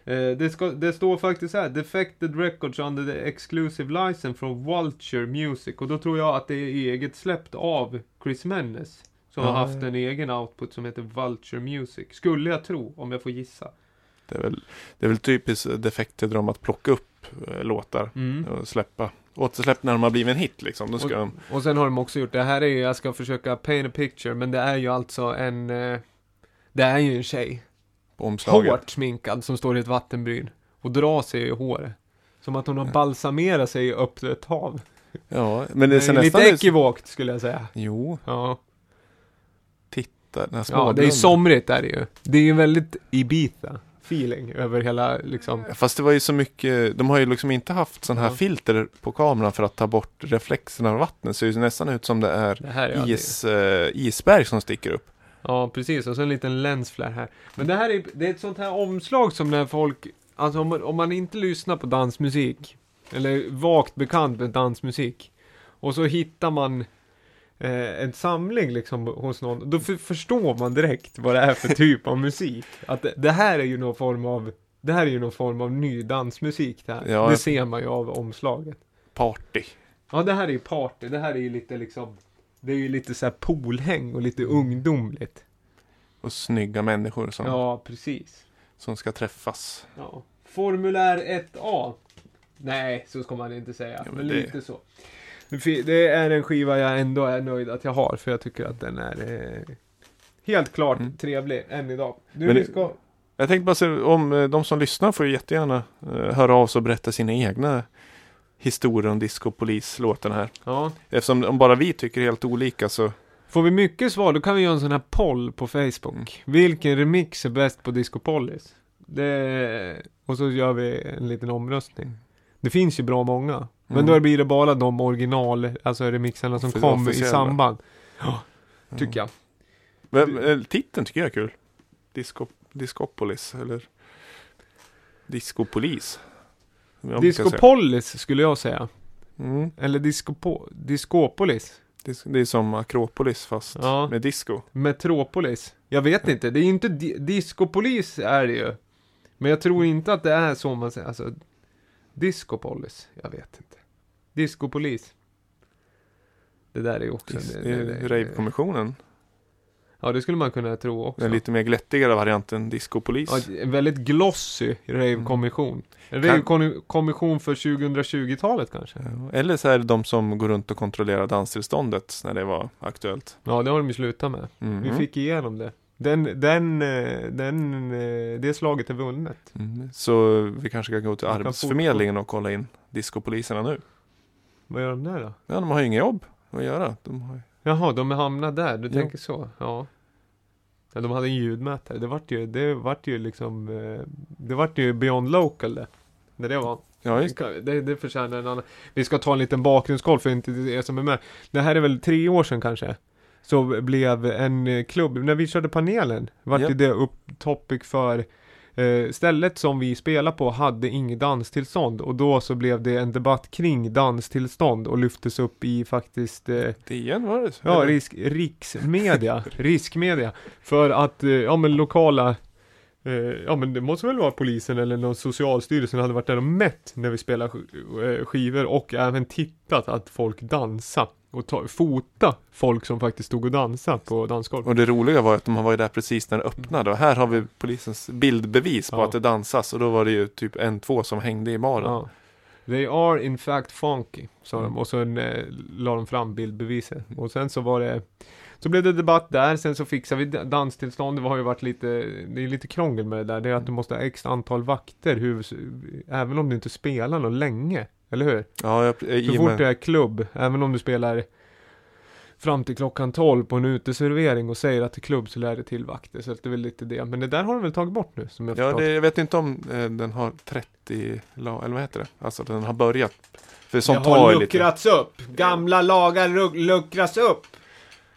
Eh, det, ska, det står faktiskt här, Defected Records under the exclusive license från Vulture Music. Och då tror jag att det är eget släppt av Chris Mennes. Som har Ja, haft ja. en egen output som heter Vulture Music. Skulle jag tro, om jag får gissa. Det, är väl, det är väl typiskt defekter om att plocka upp eh, låtar Mm. och släppa. Återsläpp när de har blivit en hit liksom. Då ska de, Och, och sen har de också gjort, det här är ju, jag ska försöka paint a picture, men det är ju alltså en... Eh, det är ju en tjej. på omslaget. Hårt sminkad som står i ett vattenbryn. Och drar sig i håret. Som att hon har balsamerat sig i öppet hav. Ja, men det Det ser är lite nästan ut... ekivokt skulle jag säga. Jo, Ja, titta. Den här ja det är somrigt är det ju. Det är ju väldigt Ibiza feeling över hela liksom. Fast det var ju så mycket, de har ju liksom inte haft sån här Ja. filter på kameran för att ta bort reflexerna av vattnet. Så det ser nästan ut som det är Det här är is, eh, isberg som sticker upp. Ja, precis. Och så en liten lensflare här. Men det här är, det är ett sånt här omslag som när folk, alltså om man, om man inte lyssnar på dansmusik, eller vagt bekant med dansmusik, och så hittar man eh, en samling liksom hos någon, då för, förstår man direkt vad det är för typ av musik. Att det, det här är ju någon form av, det här är ju någon form av ny dansmusik det här. Ja. Det ser man ju av omslaget. Party. Ja, det här är ju party, det här är ju lite liksom, det är ju lite så här poolhäng och lite ungdomligt. Och snygga människor som, Ja, precis. som ska träffas. Ja. Formulär 1A. Nej, så ska man inte säga. Ja, men men det- lite så. Det är en skiva jag ändå är nöjd att jag har, för jag tycker att den är eh, helt klart Mm. trevlig än idag. Du, Men ska... Jag tänkte bara se om eh, de som lyssnar får ju jättegärna eh, höra av sig och berätta sina egna historier om Disco Police-låten här. Ja. Eftersom om bara vi tycker helt olika så Får vi mycket svar, då kan vi göra en sån här poll på Facebook. Mm. Vilken remix är bäst på Disco Polis? Det... Och så gör vi en liten omröstning. Det finns ju bra många. Men Mm. då blir det bara de original, alltså remixarna som Offi- kom i samband. Ja, tycker jag. Men, titeln tycker jag är kul. Disco, Discopolis eller Discopolis. Discopolis skulle jag säga. Mm. Eller Discopo... Discopolis. Dis- Det är som Akropolis fast Ja. med disco. Metropolis. Jag vet inte, det är ju inte... Di Discopolis är det ju. Men jag tror inte att det är så man säger. Alltså... Discopolis. Jag vet inte. Discopolis. Det där är ju också... Dis- det- Rave-kommissionen. Ja, det skulle man kunna tro också. Den lite mer glättigare varianten discopolis. Ja, en väldigt glossy rave-kommission. En Kan- rave-kommission för 2020-talet kanske. Ja, Eller så är det de som går runt och kontrollerar danstillståndet när det var aktuellt. Ja, det har de ju slutat med. Mhm. Vi fick igenom det. Den, den, eh, den, eh, det slaget är vunnet. Mm. Så vi kanske kan gå till Arbetsförmedlingen och kolla in discopoliserna nu. Vad gör de där då? Ja, de har ju inget jobb att göra. De har. Jaha, de är hamnade där. Du Ja. tänker så? Ja. ja. De hade en ljudmätare. Det vart ju, det vart ju liksom, eh, det vart ju beyond local det. När det var. Ja, just Det, det förtjänar en annan. Vi ska ta en liten bakgrundskoll för inte er som är med. Det här är väl tre år sedan kanske. Så blev en eh, klubb, när vi körde panelen, vart Ja. ju det upp topic för eh, Stället som vi spelade på hade inget danstillstånd och då så blev det en debatt kring danstillstånd och lyftes upp i faktiskt eh, DN var det? Ja, Eller? risk, riksmedia, riskmedia. För att, eh, ja men lokala Ja men det måste väl vara polisen eller någon socialstyrelsen hade varit där och mätt när vi spelar eh, skivor och även tittat att folk dansar och ta, fota folk som faktiskt stod och dansade på dansgolvet. Och det roliga var att de var ju där precis när det öppnade och här har vi polisens bildbevis på Ja. att det dansas och då var det ju typ en, två som hängde i baren. Ja. They are in fact funky, sa Mm. de och sen eh, la de fram bildbeviset. Och sen så var det Så blev det debatt där, sen så fixade vi danstillstånd. Det har ju varit lite Det är lite krångel med det där. Det är att du måste ha x antal vakter hur, Även om du inte spelar något länge. Eller hur? Ja, jag, i Så och fort det är klubb, även om du spelar Fram till klockan 12 på en uteservering och säger att det är klubb så lär det till vakter. Så att det är väl lite det. Men det där har de väl tagit bort nu som jag ja, det, jag vet inte om eh, den har 30, la- eller vad heter det? Alltså den har börjat. För sånt det har ju lite. luckrats upp. Gamla lagar luckras upp.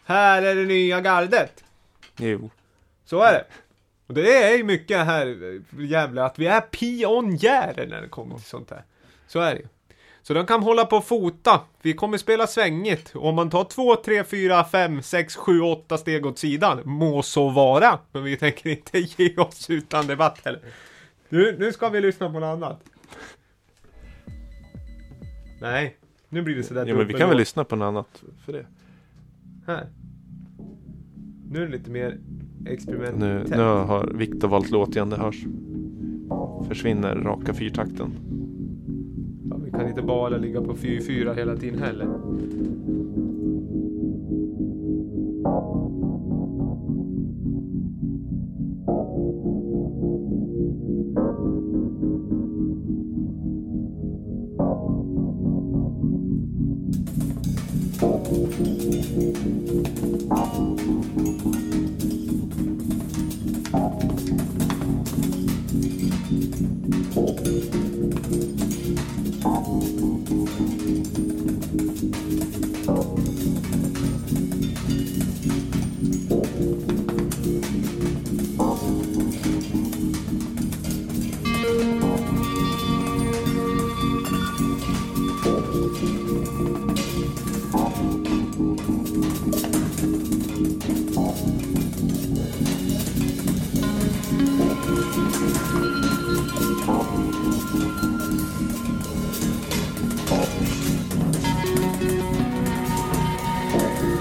Här är det nya gardet. Jo. Så är det. Och det är ju mycket här, eh, jävla, att vi är pionjärer när det kommer till sånt här. Så är det ju. Så de kan hålla på och fota. Vi kommer spela svängigt. Om man tar 2, 3, 4, 5, 6, 7, 8 steg åt sidan, må så vara. Men vi tänker inte ge oss utan debatt heller. Nu, nu ska vi lyssna på något annat. Nej, nu blir det sådär Ja, men vi kan väl lyssna på något annat för det. Här. Nu är det lite mer experimentellt. Nu, nu har Viktor valt låt igen, det hörs. Försvinner raka fyrtakten. Vi kan inte bara ligga på 4-4 hela tiden heller.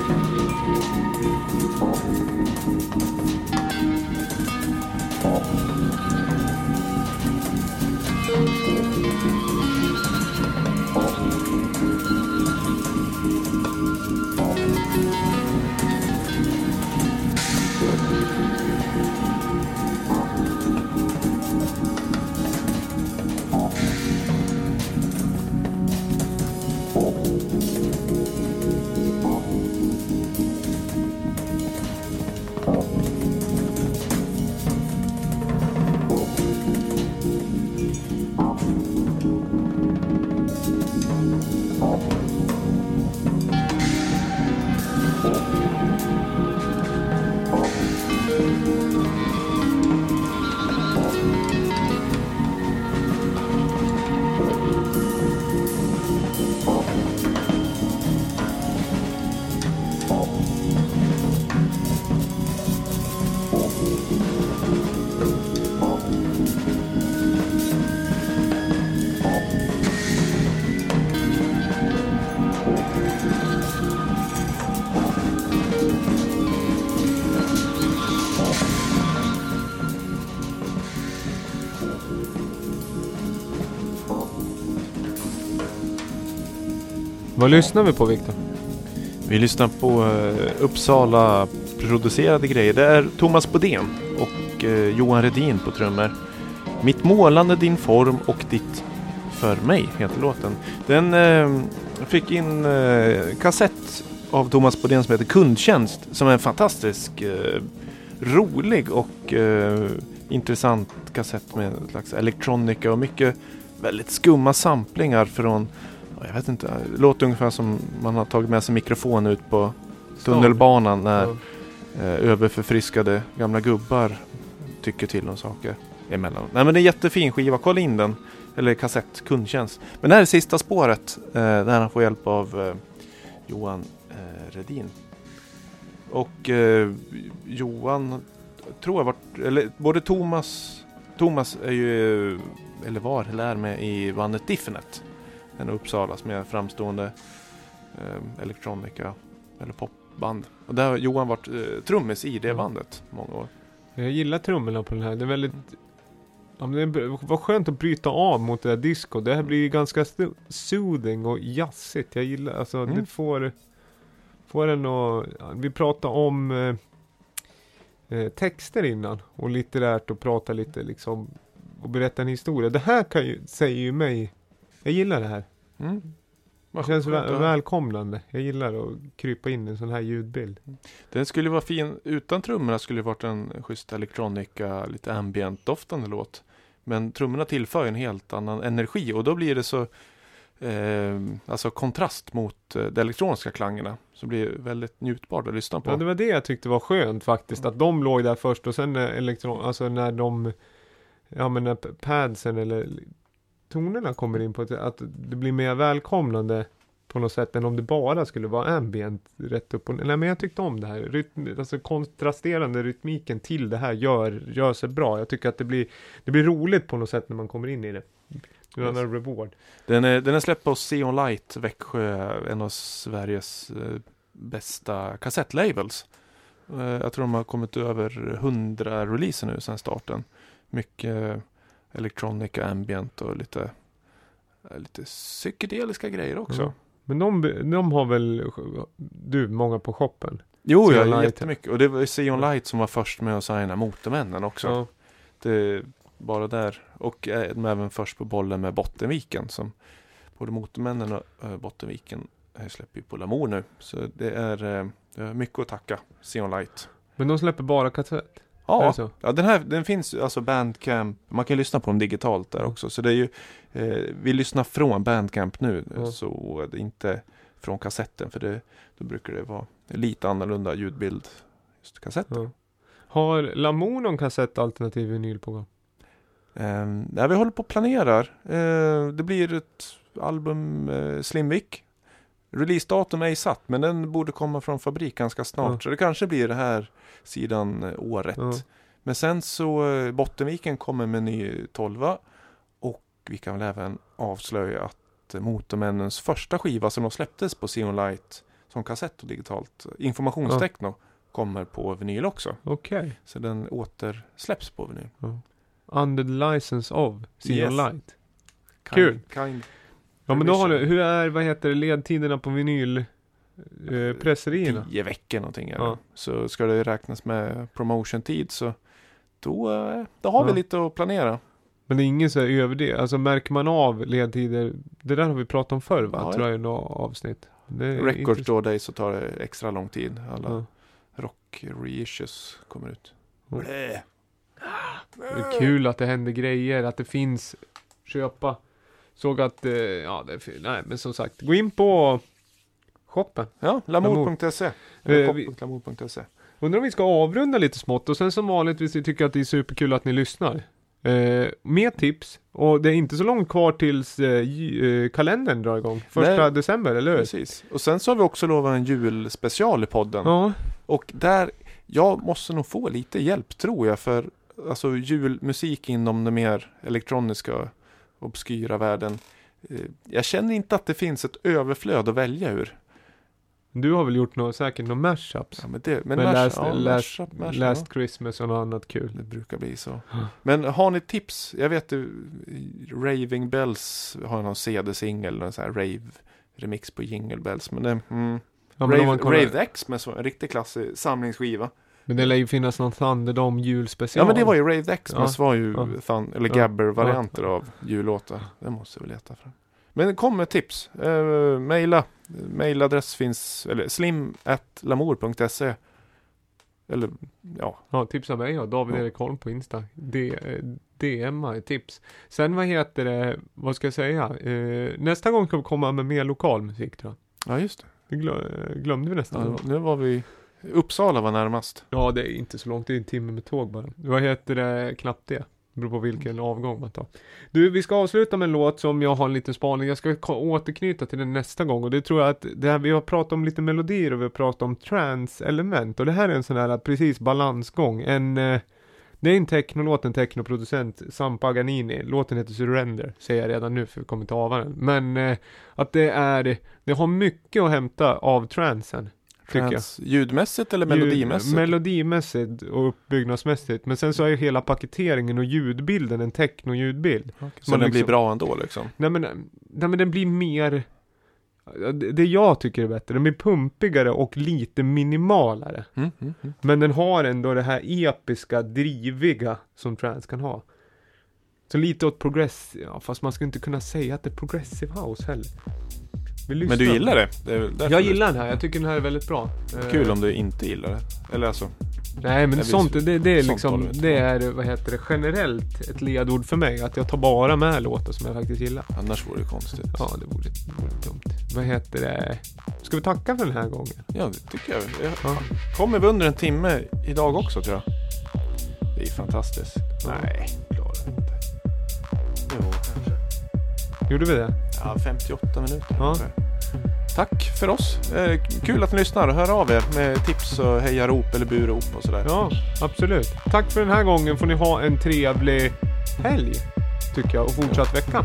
Thank you. Vad lyssnar vi på Viktor? Vi lyssnar på uh, Uppsala producerade grejer. Det är Thomas Bodén och uh, Johan Redin på trummor. Mitt målande, din form och ditt för mig heter låten. Den uh, fick in kassett av Thomas Bodén som heter Kundtjänst som är en fantastisk rolig och intressant kassett med en slags elektronika och mycket väldigt skumma samplingar från jag vet inte, det låter ungefär som man har tagit med sig mikrofon ut på tunnelbanan när Ja. eh, överförfriskade gamla gubbar tycker till om saker emellan. Nej men det är en jättefin skiva, kolla in den. Eller kassett, kundtjänst. Men det här är sista spåret eh, där han får hjälp av eh, Johan eh, Redin. Och eh, Johan, tror jag vart, eller både Thomas, Thomas är ju, eller var, lär med i bandet Diffinet. En Uppsala som är framstående eh, elektronika eller popband. Och där har Johan varit eh, trummis i det Mm. bandet många år. Jag gillar trummorna på den här. Det är väldigt... Ja, men det var skönt att bryta av mot det här disco. Det här blir ju ganska soothing och jazzigt. Jag gillar, alltså Mm. det får... Får en att... Vi pratade om eh, eh, texter innan. Och litterärt och prata lite liksom. Och berätta en historia. Det här kan ju, säger ju mig... Jag gillar det här. Mm. Det känns skönt vä- att höra. välkomnande. Jag gillar att krypa in i en sån här ljudbild. Den skulle vara fin, utan trummorna skulle det varit en schysst elektronika, lite ambient doftande låt. Men trummorna tillför en helt annan energi och då blir det så eh, alltså kontrast mot eh, de elektroniska klangerna. Så blir det väldigt njutbart att lyssna på. Ja, det var det jag tyckte var skönt faktiskt. Att de låg där först och sen när elektron... Alltså när de... Ja men när padsen eller tonerna kommer in på ett, att det blir mer välkomnande på något sätt än om det bara skulle vara ambient rätt upp och ner. Nej men jag tyckte om det här. Rytm, alltså kontrasterande rytmiken till det här gör, gör sig bra. Jag tycker att det blir, det blir roligt på något sätt när man kommer in i det. Det är reward. Den är, den är släppt på Seon Light Växjö, en av Sveriges eh, bästa kassettlabels. Eh, jag tror de har kommit över 100 releaser nu sedan starten. Mycket elektronika, ambient och lite, eh, lite psykedeliska grejer också. Ja. Men de, de har väl du, många på shoppen? Jo, Seon ja, Light. jättemycket. Och det var Seon Light som var först med att signa Motormännen också. Ja. Det, bara där. Och eh, de är även först på bollen med Bottenviken som både Motormännen och eh, Bottenviken släpper ju på Lamour nu. Så det är, det är mycket att tacka Seon Light. Men de släpper bara kassett? Ja, ja den här den finns alltså Bandcamp. Man kan lyssna på dem digitalt där också. Så det är ju, eh, vi lyssnar från Bandcamp nu. Ja. Så det är inte från kassetten. För det, då brukar det vara lite annorlunda ljudbild. Just kassetten. Ja. Har Lamour någon kassett alternativ vinyl på gång? Um, ja, vi håller på och planerar. Eh, det blir ett album uh, Slimvik. Releasedatum är ej satt men den borde komma från fabrik ganska snart. Ja. Så det kanske blir det här sidan eh, året. Ja. Men sen så uh, Bottenviken kommer med ny tolva. Och vi kan väl även avslöja att uh, Motormännens första skiva som de släpptes på Xeon Light som kassett och digitalt informationstechno kommer på vinyl också. Okej. Så den återsläpps på vinyl. Under the license of Xeon Yes. Light. Kind- Kul. Kind, Ja men då har du, hur är, vad heter det, ledtiderna på vinyl eh, tio veckor någonting. Ja. Så ska det räknas med promotion-tid så då, eh, då har vi Ja. lite att planera. Men det är ingen så här över det, alltså märker man av ledtider, det där har vi pratat om förr va? Ja, tror jag i något avsnitt. Det är Record intressant. Store Day så tar det extra lång tid. Alla Ja. rock reissues kommer ut. Blä. Det är kul att det händer grejer, att det finns köpa. Såg att, eh, ja det nej men som sagt, gå in på shoppen. Ja, lamour.se. Eh, vi- shop.lamour.se. Undrar om vi ska avrunda lite smått och sen som vanligt, vi tycker att det är superkul att ni lyssnar. Eh, mer tips, och det är inte så långt kvar tills eh, eh, kalendern drar igång. Första Nej. december, eller hur? Precis. Och sen så har vi också lovat en julspecial i podden. Ja, Och där, jag måste nog få lite hjälp tror jag för alltså julmusik inom den mer elektroniska obskyra världen. Eh, Jag känner inte att det finns ett överflöd att välja ur. du har väl gjort något, säkert några mashups? Ja, men det, men Men mash- last, ja, last, mashup, mashup, last ja. Christmas och något annat kul. Det brukar bli så. Men har ni tips? Jag vet ju, Raving Bells har någon CD-singel, någon sån här rave remix på Jingle Bells. Men det, mm. Ja, men, Rave, Rave X med så, en riktig klassisk samlingsskiva. Men det lär ju finnas någon Thunderdome julspecial. Ja men det var ju Rave X, Ja. var ju Ja. thun, eller Ja. Gabber-varianter av jullåtar. Det måste vi leta fram. Men kom med tips. Uh, maila. Mailadress finns, eller slim.lamour.se. Eller ja, Ja, tipsa mig ja. David Ja. Erik Holm på Insta. D, eh, DMa tips. Sen vad heter det, vad ska jag säga? Eh, nästa gång ska vi komma med mer lokal musik tror jag. ja just det. Det glö- glömde vi nästan. Ja, nu var vi, Uppsala var närmast. Ja, det är inte så långt. Det är en timme med tåg bara. Vad heter det? Knappt det. Det beror på vilken avgång man tar. Du, vi ska avsluta med en låt som jag har en liten spaning. Jag ska återknyta till den nästa gång. Och det tror jag att det här, vi har pratat om lite melodier och vi har pratat om trance-element. Och det här är en sån här precis balansgång. En, eh, det är en technolåt, en technoproducent, Sam Paganini. Låten heter Surrender, säger jag redan nu för vi kommer inte ava den. Men eh, att det är, det har mycket att hämta av transen. Tycker jag. Trans, ljudmässigt eller Ljud- melodimässigt? Melodimässigt och uppbyggnadsmässigt. Men sen så är ju hela paketeringen och ljudbilden en techno-ljudbild. Okej, Så den blir liksom- bra ändå liksom? Nej men, nej men den blir mer det jag tycker är bättre, den blir pumpigare och lite minimalare. Mm, mm, mm. Men den har ändå det här episka, driviga som trance kan ha. Så lite åt progress, ja, fast man ska inte kunna säga att det är progressive house heller. Vi Men du gillar det? det Jag du- gillar den här, jag tycker den här är väldigt bra. Eh, Kul om du inte gillar det. Eller alltså, Nej men sånt, det, det är sånt liksom, det är, vad heter det, generellt ett ledord för mig. Att jag tar bara med låtar som jag faktiskt gillar. annars vore det konstigt. Ja, det vore, det vore dumt. Vad heter det? Ska vi tacka för den här gången? Ja, det tycker jag. jag Ja. kommer vi under en timme idag också tror jag. Det är fantastiskt. Nej, klarar inte. Jo, kanske. Gjorde vi det? Ja, 58 minuter. Ja. Tack för oss. Eh, kul att ni lyssnar. Hör av er med tips och hejarop eller burop och sådär. Ja, absolut. Tack för den här gången. Får ni ha en trevlig helg. Tycker jag. Och fortsatt vecka.